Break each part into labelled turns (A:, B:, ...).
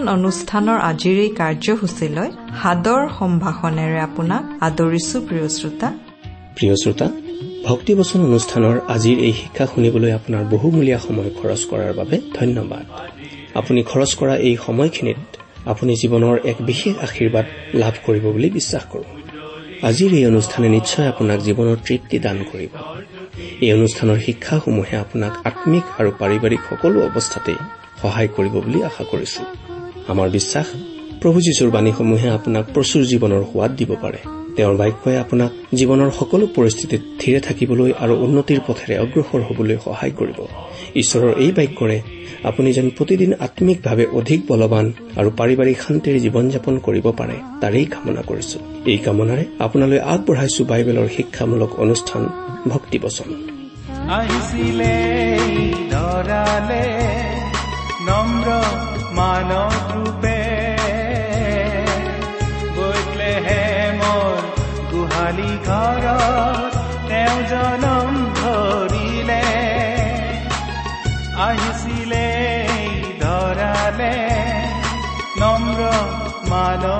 A: ভক্তিবচন অনুষ্ঠানৰ আজিৰ এই কাৰ্যসূচীলৈ সাদৰ সম্ভাষণেৰে আপোনাক আদৰিছো প্ৰিয় শ্ৰোতা।
B: প্ৰিয় শ্ৰোতা ভক্তিবচন অনুষ্ঠানৰ আজিৰ এই শিক্ষা শুনিবলৈ আপোনাৰ বহুমূলীয়া সময় খৰচ কৰাৰ বাবে ধন্যবাদ। আপুনি খৰচ কৰা এই সময়খিনিত আপুনি জীৱনৰ এক বিশেষ আশীৰ্বাদ লাভ কৰিব বুলি বিশ্বাস কৰো। আজিৰ এই অনুষ্ঠানে নিশ্চয় আপোনাক জীৱনৰ তৃপ্তি দান কৰিব। এই অনুষ্ঠানৰ শিক্ষাসমূহে আপোনাক আম্মিক আৰু পাৰিবাৰিক সকলো অৱস্থাতেই সহায় কৰিব বুলি আশা কৰিছো। আমাৰ বিশ্বাস প্ৰভু যীশুৰ বাণীসমূহে আপোনাক প্ৰচুৰ জীৱনৰ সোৱাদ দিব পাৰে। তেওঁৰ বাক্যই আপোনাক জীৱনৰ সকলো পৰিস্থিতিত থিৰে থাকিবলৈ আৰু উন্নতিৰ পথেৰে অগ্ৰসৰ হবলৈ সহায় কৰিব। ঈশ্বৰৰ এই বাক্যৰে আপুনি যেন প্ৰতিদিন আম্মিকভাৱে অধিক বলৱান আৰু পাৰিবাৰিক শান্তিৰে জীৱন যাপন কৰিব পাৰে তাৰেই কামনা কৰিছো। এই কামনাৰে আপোনালৈ আগবঢ়াইছো বাইবেলৰ শিক্ষামূলক অনুষ্ঠান ভক্তিবচন
C: নম্ৰ মানৱ ৰূপে গৈলেহে মোৰ গোহালি ঘৰত তেওঁ জনম ধৰিলে আহিছিলে ধৰালে নম্ৰ মানৱ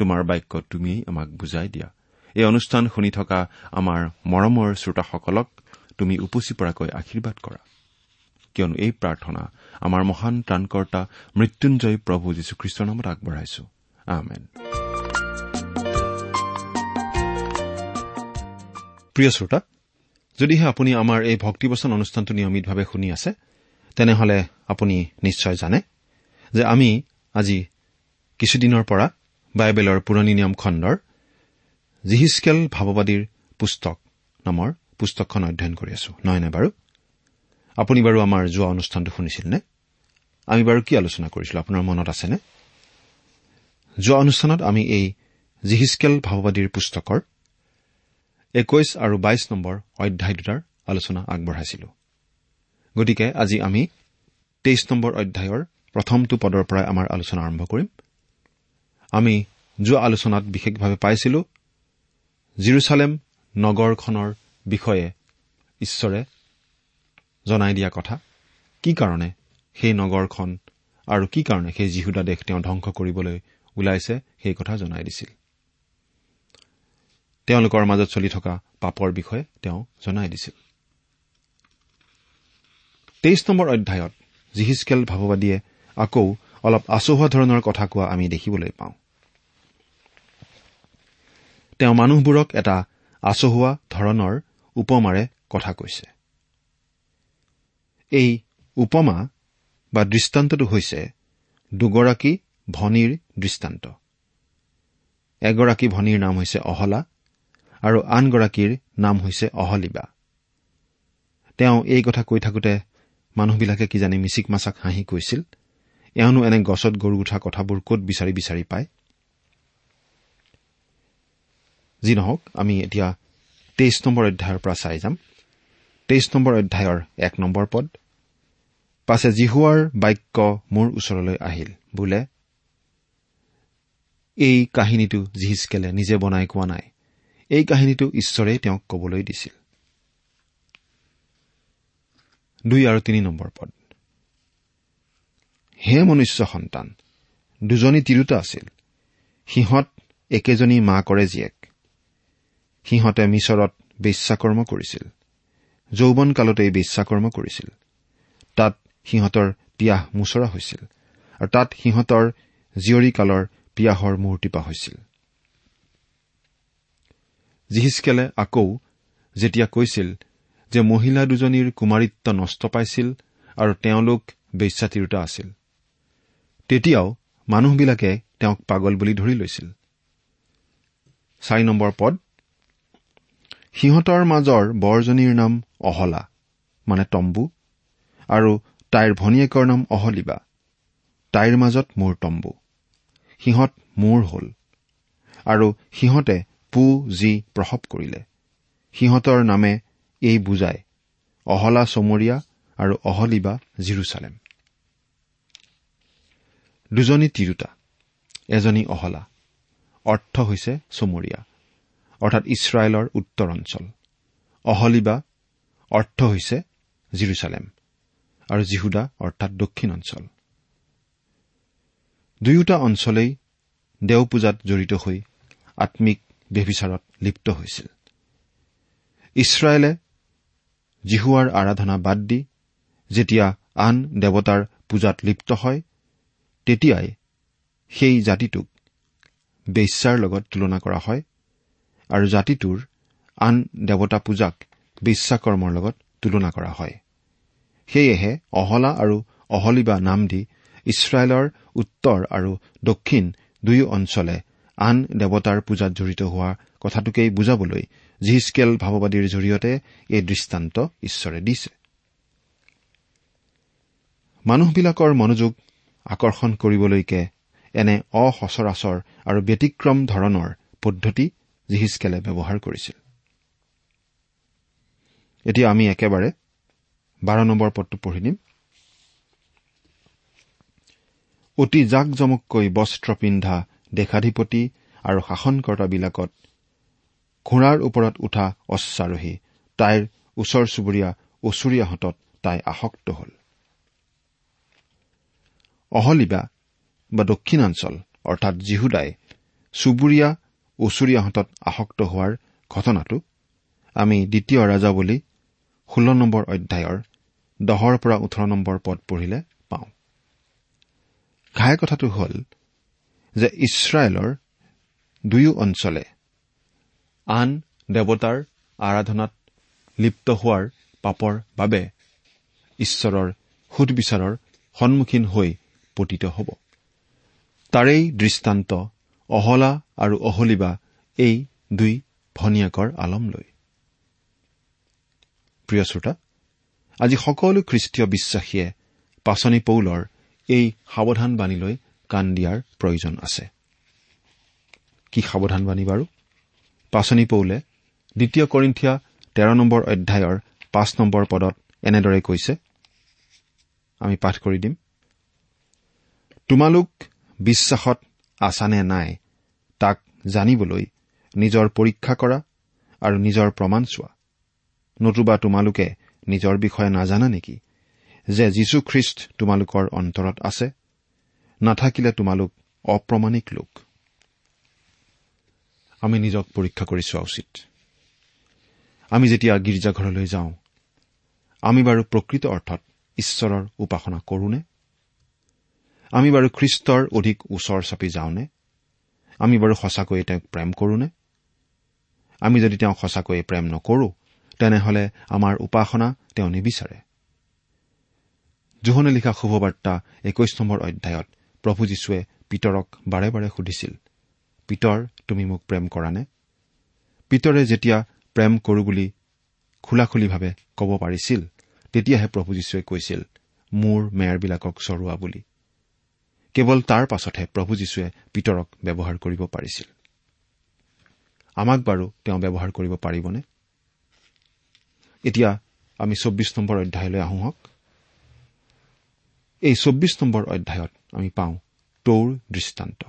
D: তোমাৰ বাক্য তুমিয়েই আমাক বুজাই দিয়া। এই অনুষ্ঠান শুনি থকা আমাৰ মৰমৰ শ্ৰোতাসকলক তুমি উপচি পৰাকৈ আশীৰ্বাদ কৰা। কিয়নো এই প্ৰাৰ্থনা আমাৰ মহান ত্ৰাণকৰ্তা মৃত্যুঞ্জয় প্ৰভু যীশুখ্ৰীষ্টৰ নামত আগবঢ়াইছো। প্ৰিয় শ্ৰোতা যদিহে আপুনি আমাৰ এই ভক্তিবচন অনুষ্ঠানটো নিয়মিতভাৱে শুনি আছে তেনেহলে আপুনি নিশ্চয় জানে যে আমি আজি কিছুদিনৰ পৰা বাইবেলৰ পুৰণি নিয়ম খণ্ডৰ জিহিচকেল ভাৱবাদীৰ পুস্তক নামৰ পুস্তকখন অধ্যয়ন কৰি আছো। নহয়নে বাৰু? আপুনি বাৰু আমাৰ যোৱা অনুষ্ঠানটো শুনিছিল নে আমি বাৰু কি আলোচনা কৰিছিলো? আপোনাৰ মনত আছেনে? যোৱা অনুষ্ঠানত আমি এই জিহিচকেল ভাৱবাদীৰ পুস্তকৰ একৈশ আৰু বাইশ নম্বৰ অধ্যায় দুটাৰ আলোচনা আগবঢ়াইছিলো। গতিকে আজি আমি তেইছ নম্বৰ অধ্যায়ৰ প্ৰথমটো পদৰ পৰাই আমাৰ আলোচনা আৰম্ভ কৰিম। আমি যোৱা আলোচনাত বিশেষভাৱে পাইছিলো জিৰচালেম নগৰখনৰ বিষয়ে ঈশ্বৰে জনাই দিয়া কথা কি কাৰণে সেই নগৰখন আৰু কি কাৰণে সেই যীহুদা দেশ তেওঁ ধ্বংস কৰিবলৈ ওলাইছে সেই কথা জনাই দিছিল। তেওঁলোকৰ মাজত চলি থকা পাপৰ বিষয়ে তেওঁ জনাই দিছিল। তেইছ নম্বৰ অধ্যায়ত জিহিচকেল ভাৱবাদীয়ে আকৌ অলপ আচহুৱা ধৰণৰ কথা কোৱা আমি দেখিবলৈ পাওঁ। তেওঁ মানুহবোৰক এটা আচহুৱা ধৰণৰ উপমাৰে কথা কৈছে। এই উপমা বা দৃষ্টান্তটো হৈছে দুগৰাকী ভনীৰ দৃষ্টান্ত। এগৰাকী ভনীৰ নাম হৈছে অহলা আৰু আনগৰাকীৰ নাম হৈছে অহলিবা। তেওঁ এই কথা কৈ থাকোতে মানুহবিলাকে কিজানি মিচিক মাছাক হাঁহি কৈছিল এওঁনো এনে গছত গৰু উঠা কথাবোৰ কত বিচাৰি বিচাৰি পায়? যি নহওক আমি এতিয়া তেইছ নম্বৰ অধ্যায়ৰ পৰা চাই যাম। তেইছ নম্বৰ অধ্যায়ৰ এক নম্বৰ পদ পাছে জিহুৱাৰ বাক্য মোৰ ওচৰলৈ আহিল। বোলে এই কাহিনীটো জিহিচকেলে নিজে বনাই কোৱা নাই। এই কাহিনীটো ঈশ্বৰে তেওঁক কবলৈ দিছিল। দুই আৰু তিনি নম্বৰ পদ হে মনুষ্য সন্তান দুজনী তিৰোতা আছিল। সিহঁত একেজনী মাকৰে জীয়েক। সিহঁতে মিছৰত বেশ্যাকৰ্ম কৰিছিল। যৌৱন কালতেই বেশ্যাকৰ্ম কৰিছিল। তাত সিহঁতৰ পিয়াহ মোচৰা হৈছিল আৰু তাত সিহঁতৰ জীয়ৰী কালৰ পিয়াহৰ মূৰ্তিপা হৈছিল। জিহিচকেলে আকৌ যেতিয়া কৈছিল যে মহিলা দুজনীৰ কুমাৰিত্ব নষ্ট পাইছিল আৰু তেওঁলোক বেশ্যা তিৰোতা আছিল তেতিয়াও মানুহবিলাকে তেওঁক পাগল বুলি ধৰি লৈছিল। চাৰি নম্বৰ পদ সিহঁতৰ মাজৰ বৰজনীৰ নাম অহলা মানে তম্বু আৰু তাইৰ ভনীয়েকৰ নাম অহলিবা। তাইৰ মাজত মোৰ তম্বু। সিহঁত মোৰ হল। আৰু সিহঁতে পু যি প্ৰসৱ কৰিলে। সিহঁতৰ নামে এই বুজায় অহলা চমৰীয়া আৰু অহলিবা জিৰচালেম। দুজনী তিৰোতা এজনী অহলা। অৰ্থ হৈছে চমৰীয়া। অৰ্থাৎ ইছৰাইলৰ উত্তৰ অঞ্চল। অহলিবা অৰ্থ হৈছে জিৰচালেম আৰু জিহুদা অৰ্থাৎ দক্ষিণ অঞ্চল। দুয়োটা অঞ্চলেই দেও পূজাত জড়িত হৈ আম্মিক ব্যভিচাৰত লিপ্ত হৈছিল। ইছৰাইলে জিহুৱাৰ আৰাধনা বাদ দি যেতিয়া আন দেৱতাৰ পূজাত লিপ্ত হয় তেতিয়াই সেই জাতিটোক বেশ্যাৰ লগত তুলনা কৰা হয় আৰু জাতিটোৰ আন দেৱতা পূজাক বিশ্বাকৰ্মৰ লগত তুলনা কৰা হয়। সেয়েহে অহলা আৰু অহলিবা নাম দি ইছৰাইলৰ উত্তৰ আৰু দক্ষিণ দুয়ো অঞ্চলে আন দেৱতাৰ পূজাত জড়িত হোৱা কথাটোকেই বুজাবলৈ জিহিচকেল ভাৱবাদীৰ জৰিয়তে এই দৃষ্টান্ত ঈশ্বৰে দিছে। মানুহবিলাকৰ মনোযোগ আকৰ্ষণ কৰিবলৈকে এনে অসচৰাচৰ আৰু ব্যতিক্ৰম ধৰণৰ পদ্ধতি জিহিচকেলে ব্যৱহাৰ কৰিছিল। এতিয়া আমি একেবাৰে বাৰ নম্বৰ পদটো পঢ়ি দিম অতি জাক জমককৈ বস্ত্ৰ পিন্ধা দেশাধিপতি আৰু শাসনকৰ্তাবিলাকত ঘোঁৰাৰ ওপৰত উঠা অশ্বাৰোহী তাইৰ ওচৰ চুবুৰীয়া ওচৰীয়াহঁতত তাই আসক্ত হল। অহলিবা বা দক্ষিণাঞ্চল অৰ্থাৎ জিহুদাই চুবুৰীয়া ওচৰীয়াহঁতত আসক্ত হোৱাৰ ঘটনাটো আমি দ্বিতীয় ৰাজা বুলি ষোল্ল নম্বৰ অধ্যায়ৰ দহৰ পৰা ওঠৰ নম্বৰ পদ পঢ়িলে পাওঁ। ঘাই কথাটো হ'ল যে ইছৰাইলৰ দুয়ো অঞ্চলে আন দেৱতাৰ আৰাধনাত লিপ্ত হোৱাৰ পাপৰ বাবে ঈশ্বৰৰ সুদবিচাৰৰ সন্মুখীন হৈ পতিত হ'ব। তাৰেই দৃষ্টান্ত অহলা আৰু অহলিবা এই দুই ভনীয়েকৰ আলম লৈ। প্ৰিয় শ্ৰোতা আজি সকলো খ্ৰীষ্টীয় বিশ্বাসীয়ে পাচনি পৌলৰ এই সাৱধানবাণীলৈ কাণ দিয়াৰ প্ৰয়োজন আছে। কি সাৱধানবাণী বাৰু? পাচনি পৌলে দ্বিতীয় কৰিন্ঠিয়া তেৰ নম্বৰ অধ্যায়ৰ পাঁচ নম্বৰ পদত এনেদৰে কৈছে আমি পাঠ কৰি দিম। তোমালোক বিশ্বাসত আছানে নাই? জানিবলৈ নিজৰ পৰীক্ষা কৰা আৰু নিজৰ প্ৰমাণ চোৱা। নতুবা তোমালোকে নিজৰ বিষয়ে নাজানা নেকি যে যীশুখ্ৰীষ্ট তোমালোকৰ অন্তৰত আছে? নাথাকিলে তোমালোক অপ্ৰমাণিক লোক। আমি নিজক পৰীক্ষা কৰি চোৱা উচিত। আমি যেতিয়া গীৰ্জাঘৰলৈ যাওঁ আমি বাৰু প্ৰকৃত অৰ্থত ঈশ্বৰৰ উপাসনা কৰোনে? আমি বাৰু খ্ৰীষ্টৰ অধিক ওচৰ চাপি যাওঁনে? আমি বাৰু সঁচাকৈয়ে তেওঁক প্ৰেম কৰোনে? আমি যদি তেওঁক সঁচাকৈয়ে প্ৰেম নকৰো তেনেহলে আমাৰ উপাসনা তেওঁ নিবিচাৰে। জোহনে লিখা শুভবাৰ্তা একৈশ নম্বৰ অধ্যায়ত প্ৰভু যীশুৱে পিতৰক বাৰে বাৰে সুধিছিল পিতৰ তুমি মোক প্ৰেম কৰা নে পিতৰে যেতিয়া প্ৰেম কৰো বুলি খোলাখুলিভাৱে ক'ব পাৰিছিল তেতিয়াহে প্ৰভু যীশুৱে কৈছিল মোৰ মেয়ৰবিলাকক চৰোৱা বুলি। কেৱল তাৰ পাছতহে প্ৰভু যীশুৱে পিতৰক ব্যৱহাৰ কৰিব পাৰিছিল। আমাক বাৰু তেওঁ ব্যৱহাৰ কৰিব পাৰিবনে? এতিয়া আমি চৌব্বিছ নম্বৰ অধ্যায়লৈ আহোঁ হওক। এই চৌব্বিছ নম্বৰ অধ্যায়ত আমি পাওঁ তৌৰ দৃষ্টান্ত।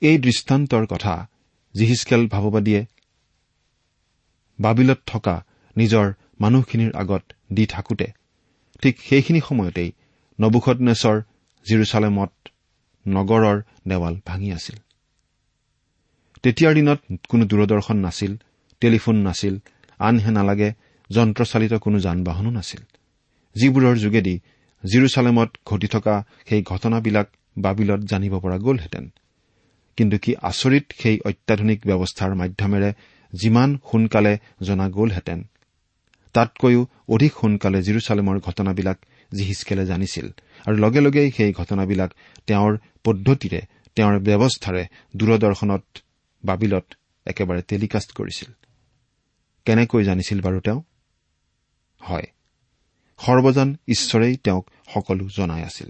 D: এই দৃষ্টান্তৰ কথা জিহিচকেল ভাৱবাদীয়ে বাবিলত থকা নিজৰ মানুহখিনিৰ আগত দি থাকোতে ঠিক সেইখিনি সময়তেই নবুখনেশ্বৰ জিৰচালেমত নগৰৰ দেৱাল ভাঙি আছিল। তেতিয়াৰ দিনত কোনো দূৰদৰ্শন নাছিল টেলিফোন নাছিল আনহে নালাগে যন্ত্ৰচালিত কোনো যান বাহনো নাছিল। যিবোৰৰ যোগেদি জিৰচালেমত ঘটি থকা সেই ঘটনাবিলাক বাবিলত জানিব পৰা গ'লহেঁতেন। কিন্তু কি আচৰিত সেই অত্যাধুনিক ব্যৱস্থাৰ মাধ্যমেৰে যিমান সোনকালে জনা গ'লহেঁতেন তাতকৈও অধিক সোনকালে জিৰচালেমৰ ঘটনাবিলাক জিহিচকেলে জানিছিল। আৰু লগে লগেই সেই ঘটনাবিলাক তেওঁৰ পদ্ধতিৰে তেওঁৰ ব্যৱস্থাৰে দূৰদৰ্শনত বাবিলত একেবাৰে টেলিকাষ্ট কৰিছিল। কেনেকৈ জানিছিল বাৰু তেওঁ? হয় সৰ্বজন ঈশ্বৰেই তেওঁক সকলো জনাই আছিল।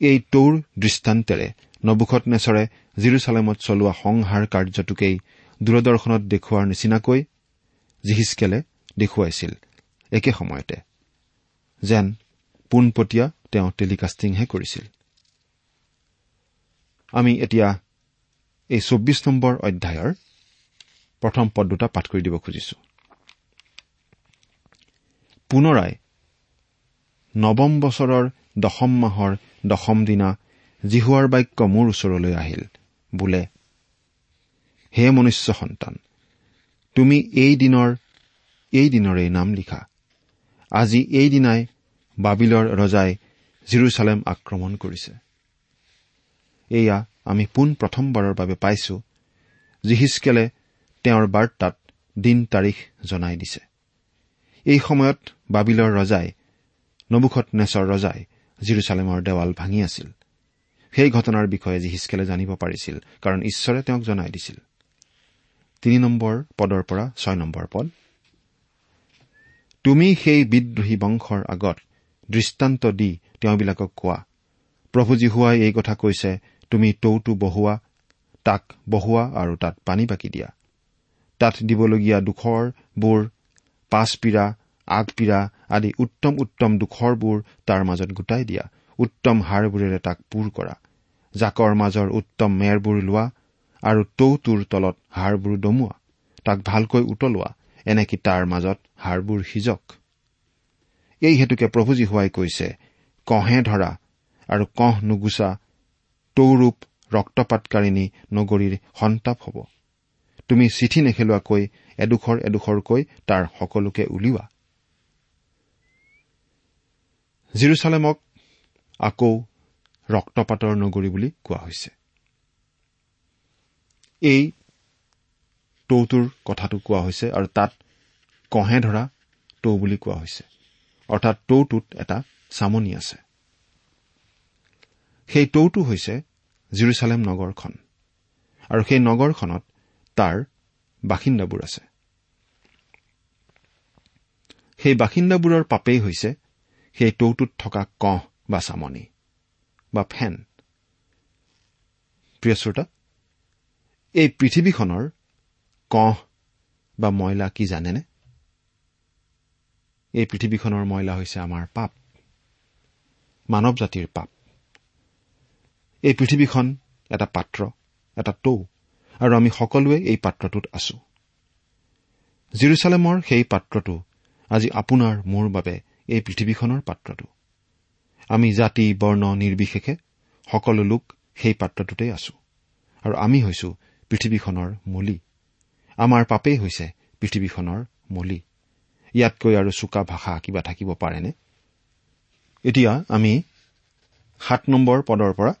D: এই তৌৰ দৃষ্টান্তেৰে নবুখত নেচৰে জিৰচালেমত চলোৱা সংহাৰ কাৰ্যটোকেই দূৰদৰ্শনত দেখুওৱাৰ নিচিনাকৈ জিহিচকেলে দেখুৱাইছিল একে সময়তে। যেন পোনপটীয়া তেওঁ টেলিকাষ্টিংহে কৰিছিল। আমি এতিয়া এই চৌব্বিছ নম্বৰ অধ্যায়ৰ প্ৰথম পদ দুটা পাঠ কৰি দিব খুজিছো। পুনৰাই নৱম বছৰৰ দশম মাহৰ দশম দিনা জিহুৱাৰ বাক্য মোৰ ওচৰলৈ আহিল। বোলে হে মনুষ্য সন্তান তুমি এই দিনৰ এই দিনৰে নাম লিখা। আজি এই দিনাই বাবিলৰ ৰজাই জিৰচালেম আক্ৰমণ কৰিছে। এয়া আমি পোন প্ৰথমবাৰৰ বাবে পাইছো জিহিচকেলে তেওঁৰ বাৰ্তাত দিন তাৰিখ জনাই দিছে। এই সময়ত বাবিলৰ ৰজাই নবুখত নেচৰ ৰজাই জিৰচালেমৰ দেৱাল ভাঙি আছিল। সেই ঘটনাৰ বিষয়ে জিহিচকেলে জানিব পাৰিছিল কাৰণ ঈশ্বৰে তেওঁক জনাই দিছিল। তিনি নম্বৰ পদৰ পৰা ছয় নম্বৰ পদ। তুমি সেই বিদ্ৰোহী বংশৰ আগত দৃষ্টান্ত দি তেওঁবিলাকক কোৱা প্ৰভু জীহুৱাই এই কথা কৈছে তুমি টৌটো বহোৱা তাক বহোৱা আৰু তাত পানী বাকি দিয়া। তাত দিবলগীয়া দুখৰবোৰ পাছপীৰা আগপীৰা আদি উত্তম উত্তম দুখৰবোৰ তাৰ মাজত গোটাই দিয়া। উত্তম হাড়বোৰেৰে তাক পূৰ কৰা। জাকৰ মাজৰ উত্তম মেৰবোৰ লোৱা আৰু টৌটোৰ তলত হাড়বোৰ দমোৱা। তাক ভালকৈ উতলোৱা এনেকি তাৰ মাজত হাড়বোৰ সিজক। এই হেতুকে প্ৰভুজী হোৱাই কৈছে কহে ধৰা আৰু কহ নুগুচা তৌৰূপ ৰক্তপাতকাৰিণী নগৰীৰ সন্তাপ হ'ব। তুমি চিঠি নেখেলোৱাকৈ এডোখৰ এডোখৰকৈ তাৰ সকলোকে উলিওৱা। জিৰচালেমক আকৌ ৰক্তপাতৰ নগৰী বুলি কোৱা হৈছে। এই টৌটোৰ কথাটো কোৱা হৈছে আৰু তাত কহে ধৰা টৌ বুলি কোৱা হৈছে। অৰ্থাৎ টৌটোত এটা চামনি আছে। সেই টৌটো হৈছে জিৰচালেম নগৰখন আৰু সেই নগৰখনত তাৰ বাসিন্দাবোৰ আছে। সেই বাসিন্দাবোৰৰ পাপেই হৈছে সেই টৌটোত থকা কহ বা চামনি বা ফেন। প্ৰিয় শ্ৰোতা এই পৃথিৱীখনৰ কহ বা ময়লা কি জানেনে? এই পৃথিৱীখনৰ ময়লা হৈছে আমাৰ পাপ। মানৱ জাতিৰ পাপ। এই পৃথিৱীখন এটা পাত্ৰ এটা টৌ আৰু আমি সকলোৱে এই পাত্ৰটোত আছো। জিৰচালেমৰ সেই পাত্ৰটো আজি আপোনাৰ মোৰ বাবে এই পৃথিৱীখনৰ পাত্ৰটো। আমি জাতি বৰ্ণ নিৰ্বিশেষে সকলো লোক সেই পাত্ৰটোতেই আছো আৰু আমি হৈছো পৃথিৱীখনৰ মলি। আমাৰ পাপেই হৈছে পৃথিৱীখনৰ মলি। ইয়াতকৈ আৰু চোকা ভাষা কিবা থাকিব পাৰেনে? এতিয়া আমি সাত নম্বৰ পদৰ পৰা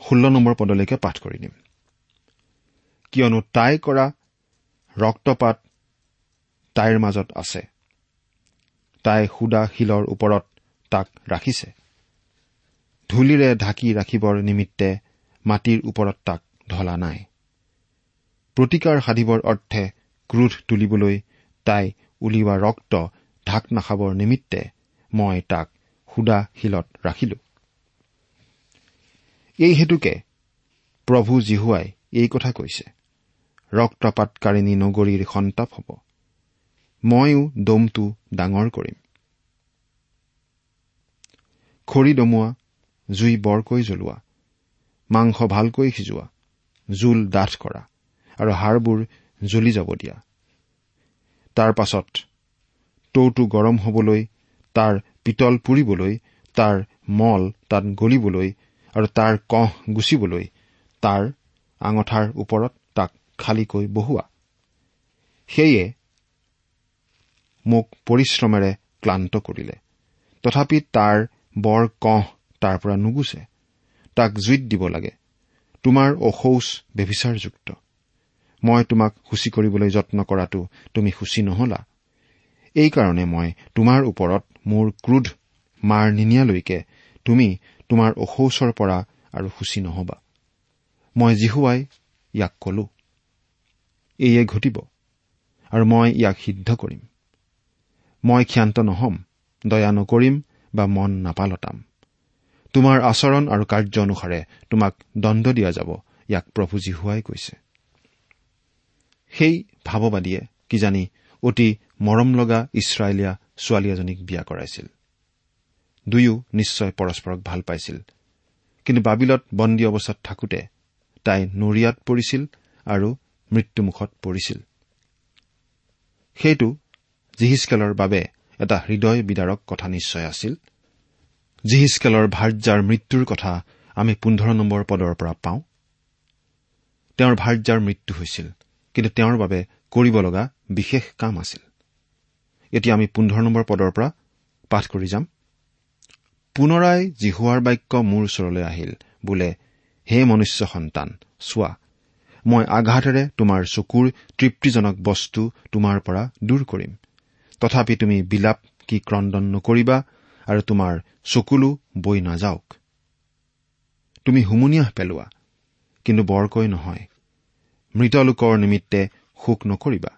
D: ষোল্ল নম্বৰ পদলৈকে পাঠ কৰি দিম। কিয়নো তাই কৰা ৰক্তপাত তাইৰ মাজত আছে। তাই সুদা শিলৰ ওপৰত তাক ৰাখিছে। ধূলিৰে ঢাকি ৰাখিবৰ নিমিত্তে মাটিৰ ওপৰত তাক ঢলা নাই। প্ৰতিকাৰ সাধিবৰ অৰ্থে ক্ৰোধ তুলিবলৈ তাই উলিওৱা ৰক্ত ঢাক নাখাবৰ নিমিত্তে মই তাক সুদা শিলত ৰাখিলো। এই হেতুকে প্ৰভু জিহুৱাই এই কথা কৈছে ৰক্তপাতকাৰিণী নগৰীৰ সন্তাপ হ'ব। ময়ো দমটো ডাঙৰ কৰিম। খৰি দমোৱা জুই বৰকৈ জ্বলোৱা মাংস ভালকৈ সিজোৱা জোল ডাঠ কৰা আৰু হাড়বোৰ জ্বলি যাব দিয়া। তাৰ পাছত টৌটো গৰম হবলৈ তাৰ পিতল পুৰিবলৈ তাৰ মল তাত গলিবলৈ আৰু তাৰ কহ গুচিবলৈ তাৰ আঙঠাৰ ওপৰত তাক খালীকৈ বহুৱা। সেয়ে মোক পৰিশ্ৰমেৰে ক্লান্ত কৰিলে। তথাপি তাৰ বৰ কহ তাৰ পৰা নুগুচে তাক জুইত দিব লাগে। তোমাৰ অশৌচ ব্যভিচাৰযুক্ত মই তোমাক সূচী কৰিবলৈ যত্ন কৰাটো তুমি সূচী নহলা। এইকাৰণে মই তোমাৰ ওপৰত মোৰ ক্ৰোধ মাৰ নিনিয়ালৈকে তুমি তোমাৰ অশৌচৰ পৰা আৰু সূচী নহবা। মই জিহুৱাই ইয়াক কলো এয়ে ঘটিব আৰু মই ইয়াক সিদ্ধ কৰিম। মই ক্ষান্ত নহম দয়া নকৰিম বা মন নাপালতাম। তোমাৰ আচৰণ আৰু কাৰ্য অনুসাৰে তোমাক দণ্ড দিয়া যাব ইয়াক প্ৰভু জীহুৱাই কৈছে। সেই ভাৱবাদীয়ে কিজানি অতি মৰম লগা ইছৰাইলীয়া ছোৱালী এজনীক বিয়া কৰাইছিল। দুয়ো নিশ্চয় পৰস্পৰক ভাল পাইছিল। কিন্তু বাবিলত বন্দী অৱস্থাত থাকোতে তাই নৰিয়াত পৰিছিল আৰু মৃত্যুমুখত পৰিছিল। সেইটো জিহিচকেলৰ বাবে এটা হৃদয় বিদাৰক কথা নিশ্চয় আছিল। জিহিচকেলৰ ভাৰ্যাৰ মৃত্যুৰ কথা আমি পোন্ধৰ নম্বৰ পদৰ পৰা পাওঁ। তেওঁৰ ভাৰ্যাৰ মৃত্যু হৈছিল কিন্তু তেওঁৰ বাবে কৰিব লগা বিশেষ কাম আছিল। এতিয়া আমি পোন্ধৰ নম্বৰ পদৰ পৰা পাঠ কৰি যাম। পুনৰাই জিহুৱাৰ বাক্য মোৰ ওচৰলৈ আহিল। বোলে হে মনুষ্য সন্তান চোৱা মই আঘাতেৰে তোমাৰ চকুৰ তৃপ্তিজনক বস্তু তোমাৰ পৰা দূৰ কৰিম। তথাপি তুমি বিলাপ কি ক্ৰদন নকৰিবা আৰু তোমাৰ চকুলো বৈ নাযাওক। তুমি হুমুনিয়াহ পেলোৱা কিন্তু বৰকৈ নহয়। মৃত লোকৰ নিমিত্তে শোক নকৰিবা।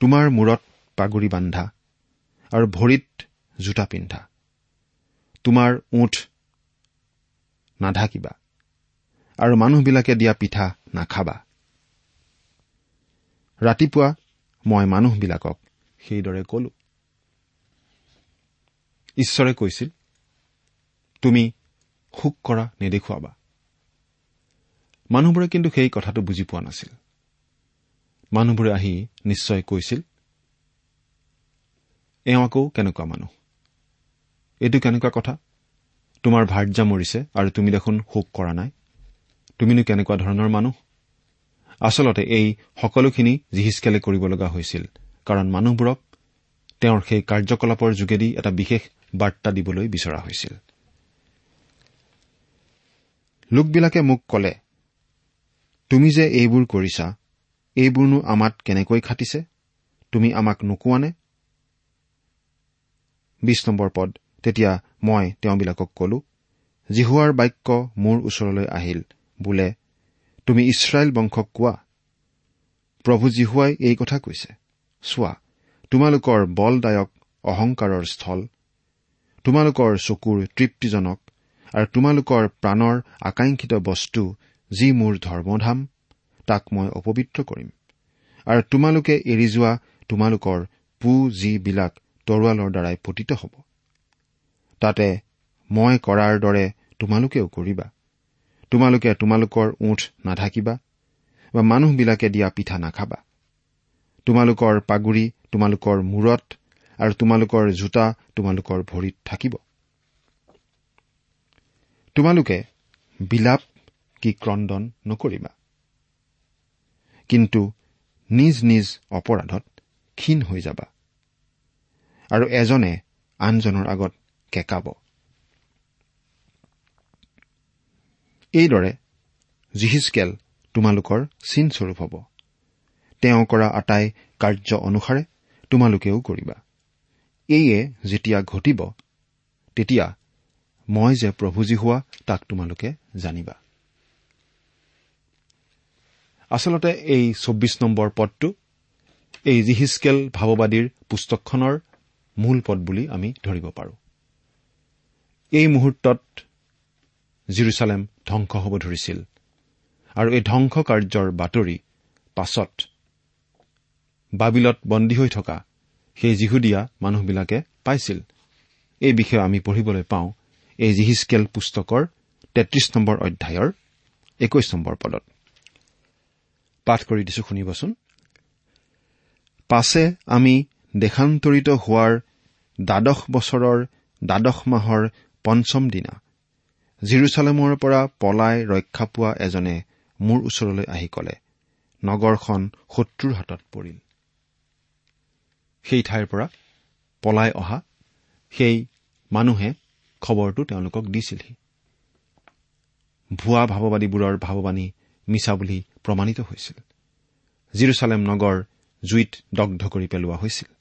D: তোমাৰ মূৰত পাগুৰি বান্ধা আৰু ভৰিত জোতা পিন্ধা। তোমাৰ ওঠ নাঢাকিবা আৰু মানুহবিলাকে দিয়া পিঠা নাখাবা। ৰাতিপুৱা মই মানুহবিলাকক সেইদৰে কলো। ঈশ্বৰে কৈছিল তুমি শোক কৰা নেদেখুৱাবা। মানুহবোৰে কিন্তু সেই কথাটো বুজি পোৱা নাছিল। মানুহবোৰে আহি নিশ্চয় কৈছিল এওঁ আকৌ কেনেকুৱা মানুহ? এইটো কেনেকুৱা কথা? তোমাৰ ভাৰ্যা মৰিছে আৰু তুমি দেখোন শোক কৰা নাই। তুমিনো কেনেকুৱা ধৰণৰ মানুহ? আচলতে এই সকলোখিনি জিহিচকেলে কৰিব লগা হৈছিল কাৰণ মানুহবোৰক তেওঁৰ সেই কাৰ্যকলাপৰ যোগেদি এটা বিশেষ বাৰ্তা দিবলৈ বিচৰা হৈছিল। লোকবিলাকে মোক কলে তুমি যে এইবোৰ কৰিছা এইবোৰনো আমাত কেনেকৈ খাটিছে? তুমি আমাক নোকোৱানে? বিশ নম্বৰ পদ। তেতিয়া মই তেওঁবিলাকক কলো জিহুৱাৰ বাক্য মোৰ ওচৰলৈ আহিল। বোলে তুমি ইছৰাইল বংশক কোৱা? প্ৰভু জিহুৱাই এই কথা কৈছে। চোৱা তোমালোকৰ বলদায়ক অহংকাৰৰ স্থল তোমালোকৰ চকুৰ তৃপ্তিজনক আৰু তোমালোকৰ প্ৰাণৰ আকাংক্ষিত বস্তু যি মোৰ ধৰ্মধাম তাক মই অপবিত্ৰ কৰিম। আৰু তোমালোকে এৰি যোৱা তোমালোকৰ পু যিবিলাক তৰোৱালৰ দ্বাৰাই পতিত হ'ব। তাতে মই কৰাৰ দৰে তোমালোকেও কৰিবা। তোমালোকে তোমালোকৰ ওঠ নাঢাকিবা বা মানুহবিলাকে দিয়া পিঠা নাখাবা। তোমালোকৰ পাগুৰি তোমালোকৰ মূৰত আৰু তোমালোকৰ জোতা তোমালোকৰ ভৰিত থাকিব। তোমালোকে বিলাপ কি ক্ৰদন নকৰিবা। কিন্তু নিজ নিজ অপৰাধত ক্ষীণ হৈ যাবা। আৰু এজনে আনজনৰ আগত কেকাব। এইদৰে জিহিচকেল তোমালোকৰ চিনস্বৰূপ হ'ব। তেওঁ কৰা আটাই কাৰ্য অনুসাৰে তোমালোকেও কৰিবা। এইয়ে যেতিয়া ঘটিব তেতিয়া মই যে প্ৰভুজী হোৱা তাক তোমালোকে জানিবা। আচলতে এই চৌব্বিছ নম্বৰ পদটো এই জিহিচকেল ভাৱবাদীৰ পুস্তকখনৰ মূল পদ বুলি আমি ধৰিব পাৰো। এই মুহূৰ্তত জিৰচালেম ধ্বংস হ'ব ধৰিছিল আৰু এই ধ্বংস কাৰ্যৰ বাতৰি পাছত বাবিলত বন্দী হৈ থকা সেই যিহুদীয়া মানুহবিলাকে পাইছিল। এই বিষয়ে আমি পঢ়িবলৈ পাওঁ এই জিহিচকেল পুস্তকৰ তেত্ৰিশ নম্বৰ অধ্যায়ৰ একৈশ নম্বৰ পদত। পাঠ কৰি দিছো শুনিবচোন। পাছে আমি দেশান্তৰিত হোৱাৰ দ্বাদশ বছৰৰ দ্বাদশ মাহৰ পঞ্চম দিনা। জিৰচালেমৰ পৰা পলাই ৰক্ষা পোৱা এজনে মোৰ ওচৰলৈ আহি কলে নগৰখন শত্ৰুৰ হাতত পৰিল। সেই ঠাইৰ পৰা পলাই অহা সেই মানুহে খবৰটো তেওঁলোকক দিছিলহি। ভুৱা ভাৱবাদীবোৰৰ ভাৱবাণী মিছা বুলি প্ৰমাণিত হৈছিল। জিৰচালেম নগৰ জুইত দগ্ধ কৰি পেলোৱা হৈছিল।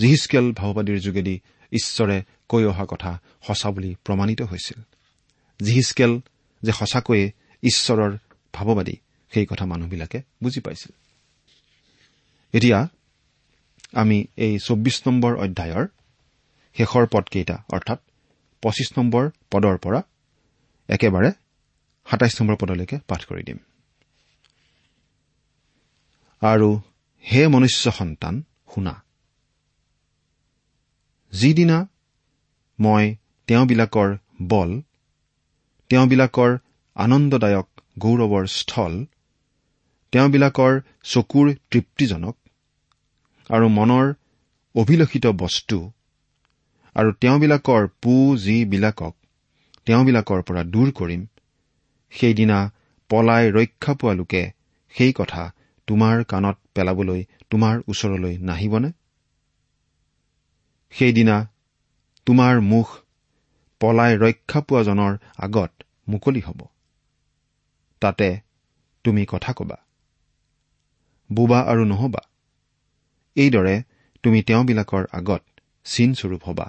D: জিহিচকেল ভাওবাদীৰ যোগেদি ঈশ্বৰে কৈ অহা কথা সঁচা বুলি প্ৰমাণিত হৈছিল। জিহিচকেল যে সঁচাকৈয়ে ঈশ্বৰৰ ভাৱবাদী সেই কথা মানুহবিলাকে বুজি পাইছিল। এতিয়া আমি এই চৌব্বিছ নম্বৰ অধ্যায়ৰ শেষৰ পদকেইটা অৰ্থাৎ পঁচিছ নম্বৰ পদৰ পৰা একেবাৰে সাতাইছ নম্বৰ পদলৈকে পাঠ কৰি দিম। আৰু হে মনুষ্য সন্তান শুনা যিদিনা মই তেওঁবিলাকৰ বল তেওঁবিলাকৰ আনন্দদায়ক গৌৰৱৰ স্থল তেওঁবিলাকৰ চকুৰ তৃপ্তিজনক আৰু মনৰ অভিলষিত বস্তু আৰু তেওঁবিলাকৰ পু যিবিলাকক তেওঁবিলাকৰ পৰা দূৰ কৰিম সেইদিনা পলাই ৰক্ষা পোৱা লোকে সেই কথা তোমাৰ কাণত পেলাবলৈ তোমাৰ ওচৰলৈ নাহিবনে? সেইদিনা তোমাৰ মুখ পলাই ৰক্ষা পোৱাজনৰ আগত মুকলি হ'ব। তাতে তুমি কথা কবা। বোবা আৰু নহবা। এইদৰে তুমি তেওঁবিলাকৰ আগত চিনস্বৰূপ হবা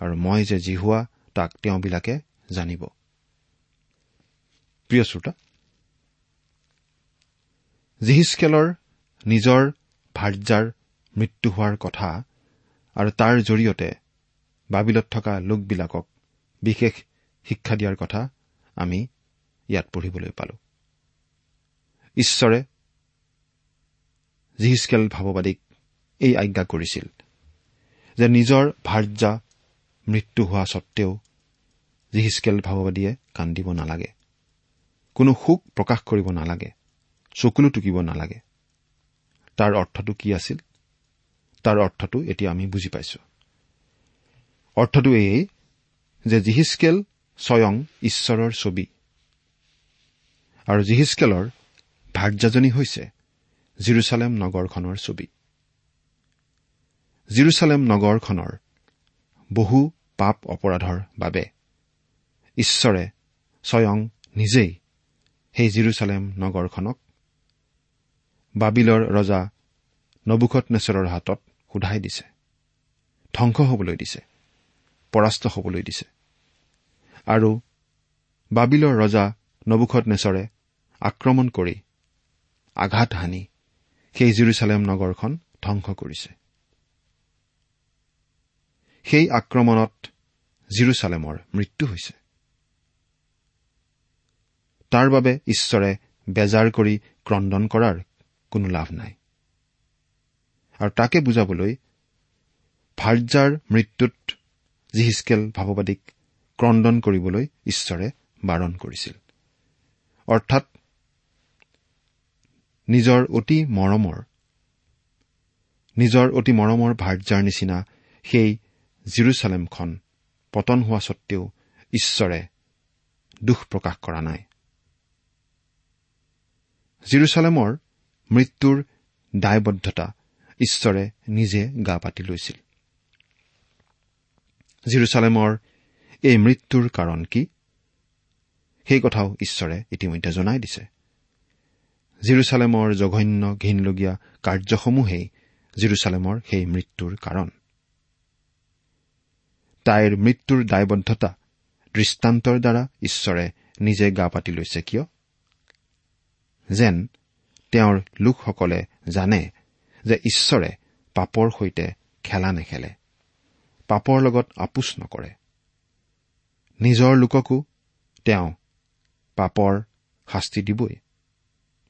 D: আৰু মই যে জিহুৱা তাক তেওঁবিলাকে জানিব। জিহিচকেলৰ নিজৰ ভাৰ্যাৰ মৃত্যু হোৱাৰ কথা আৰু তাৰ জৰিয়তে বাবিলত থকা লোকবিলাকক বিশেষ শিক্ষা দিয়াৰ কথা আমি ইয়াত পঢ়িবলৈ পালো। ঈশ্বৰে জিহিচকেল ভাৱবাদীক এই আজ্ঞা কৰিছিল যে নিজৰ ভাৰ্যা মৃত্যু হোৱা স্বত্তেও জিহিচকেল ভাৱবাদীয়ে কান্দিব নালাগে। কোনো শোক প্ৰকাশ কৰিব নালাগে। চকুলো টুকিব নালাগে। তাৰ অৰ্থটো কি আছিল? তাৰ অৰ্থটো এতিয়া আমি বুজি পাইছো। অৰ্থটো এয়েই যে জিহিচকেল স্বয়ং ঈশ্বৰৰ ছবি। আৰু জিহিচকেলৰ ভাৰ্যাজনী হৈছে জিৰচালেম নগৰখনৰ ছবি। জিৰচালেম নগৰখনৰ বহু পাপ অপৰাধৰ বাবে ঈশ্বৰে স্বয়ং নিজেই সেই জিৰচালেম নগৰখনক বাবিলৰ ৰজা নবুখত নেচৰৰ হাতত সোধাই দিছে। ধ্বংস হবলৈ দিছে। পৰাস্ত হবলৈ দিছে। আৰু বাবিলৰ ৰজা নবুখত নেচৰে আক্ৰমণ কৰি আঘাত হানি সেই জিৰচালেম নগৰখন ধ্বংস কৰিছে। সেই আক্ৰমণত জিৰচালেমৰ মৃত্যু হৈছে। তাৰ বাবে ঈশ্বৰে বেজাৰ কৰি ক্ৰদন কৰাৰ কোনো লাভ নাই। আৰু তাকে বুজাবলৈ ভাৰ্যাৰ মৃত্যুত জিহিচকেল ভাৱবাদীক ক্ৰদন কৰিবলৈ ঈশ্বৰে বাৰণ কৰিছিল। অৰ্থাৎ নিজৰ অতি মৰমৰ নিজৰ অতি মৰমৰ ভাৰ্যাৰ নিচিনা সেই জিৰচালেমখন পতন হোৱা স্বত্তেও ঈশ্বৰে দুখ প্ৰকাশ কৰা নাই। জিৰচালেমৰ মৃত্যুৰ দায়বদ্ধতা ঈশ্বৰে নিজে গা পাতি লৈছিল। জিৰচালেমৰ এই মৃত্যুৰ কাৰণ কি? সেই কথাও ঈশ্বৰে ইতিমধ্যে জনাই দিছে। জিৰচালেমৰ জঘন্য ঘীনলগীয়া কাৰ্যসমূহেই জিৰচালেমৰ সেই মৃত্যুৰ কাৰণ। তাইৰ মৃত্যুৰ দায়বদ্ধতা দৃষ্টান্তৰ দ্বাৰা ঈশ্বৰে নিজে গা পাতি লৈছে কিয়? যেন তেওঁৰ লোকসকলে জানে যে ঈশ্বৰে পাপৰ সৈতে খেলা নেখেলে পাপৰ লগত আপোচ নকৰে। নিজৰ লোককো তেওঁ পাপৰ শাস্তি দিবই।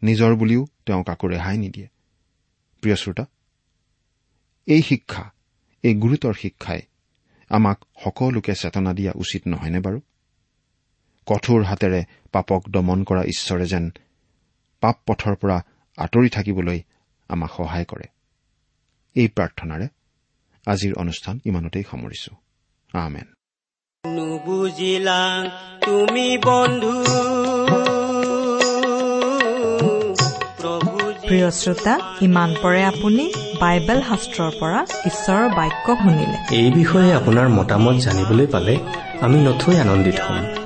D: নিজৰ বুলিও তেওঁ কাকো ৰেহাই নিদিয়ে। প্ৰিয় শ্ৰোতা এই শিক্ষা এই গুৰুতৰ শিক্ষাই আমাক সকলোকে চেতনা দিয়া উচিত নহয়নে বাৰু? কঠোৰ হাতেৰে পাপক দমন কৰা ঈশ্বৰে যেন
E: পাপ পথৰ পৰা আঁতৰি থাকিবলৈ আমাক সহায় কৰে। এই প্ৰাৰ্থনাৰে আজিৰ অনুষ্ঠান ইমানতেই সামৰিছো। আমেন।
F: নুবুজিলা তুমি বন্ধু। প্ৰভু
A: প্ৰিয় শ্ৰোতা ইমান পৰে আপুনি বাইবেল শাস্ত্ৰৰ পৰা ঈশ্বৰৰ বাক্য শুনিলে।
B: এই বিষয়ে আপোনাৰ মতামত জানিবলৈ পালে আমি নথৈ আনন্দিত হ'ম।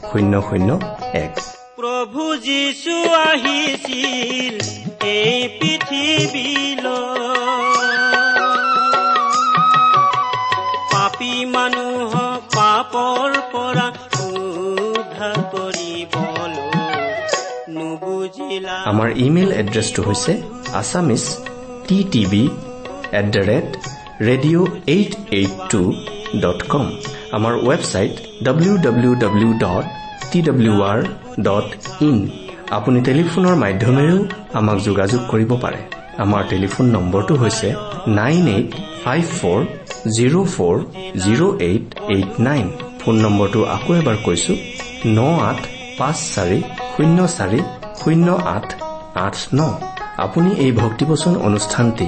B: শূন্য শূন্য এক।
F: প্ৰভু যীশু আহিছিল এই পৃথিৱীলৈ পাপী মানুহক পাপৰ পৰা উদ্ধাৰ কৰিবলৈ নুবুজিলা
B: আমাৰ ইমেইল এড্ৰেছটো হৈছে Assamese T TV at the rate radio' eight eight two dot com. আমাৰ website W W W dot T W R dot in আপুনি টেলিফোনৰ মাধ্যমেৰেও আমাক যোগাযোগ কৰিব পাৰে। আমাৰ টেলিফোন নম্বৰটো হৈছে nine eight five four zero' four zero' eight eight nine phone নম্বৰটো আকৌ এবাৰ কৈছো ন আঠ পাঁচ চাৰি শূন্য চাৰি শূন্য আঠ আঠ ন আপুনি এই ভক্তিবচন অনুষ্ঠানটি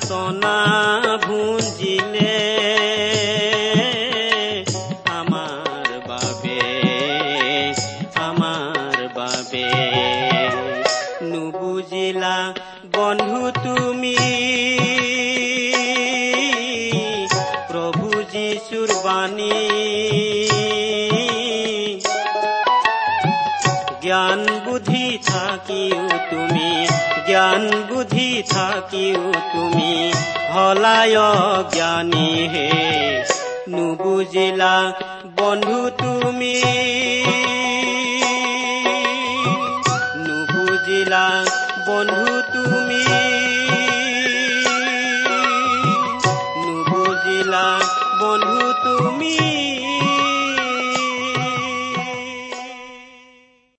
F: যে থাকিও তুমি হলায় জ্ঞানী হে। নুবুজিলা বন্ধু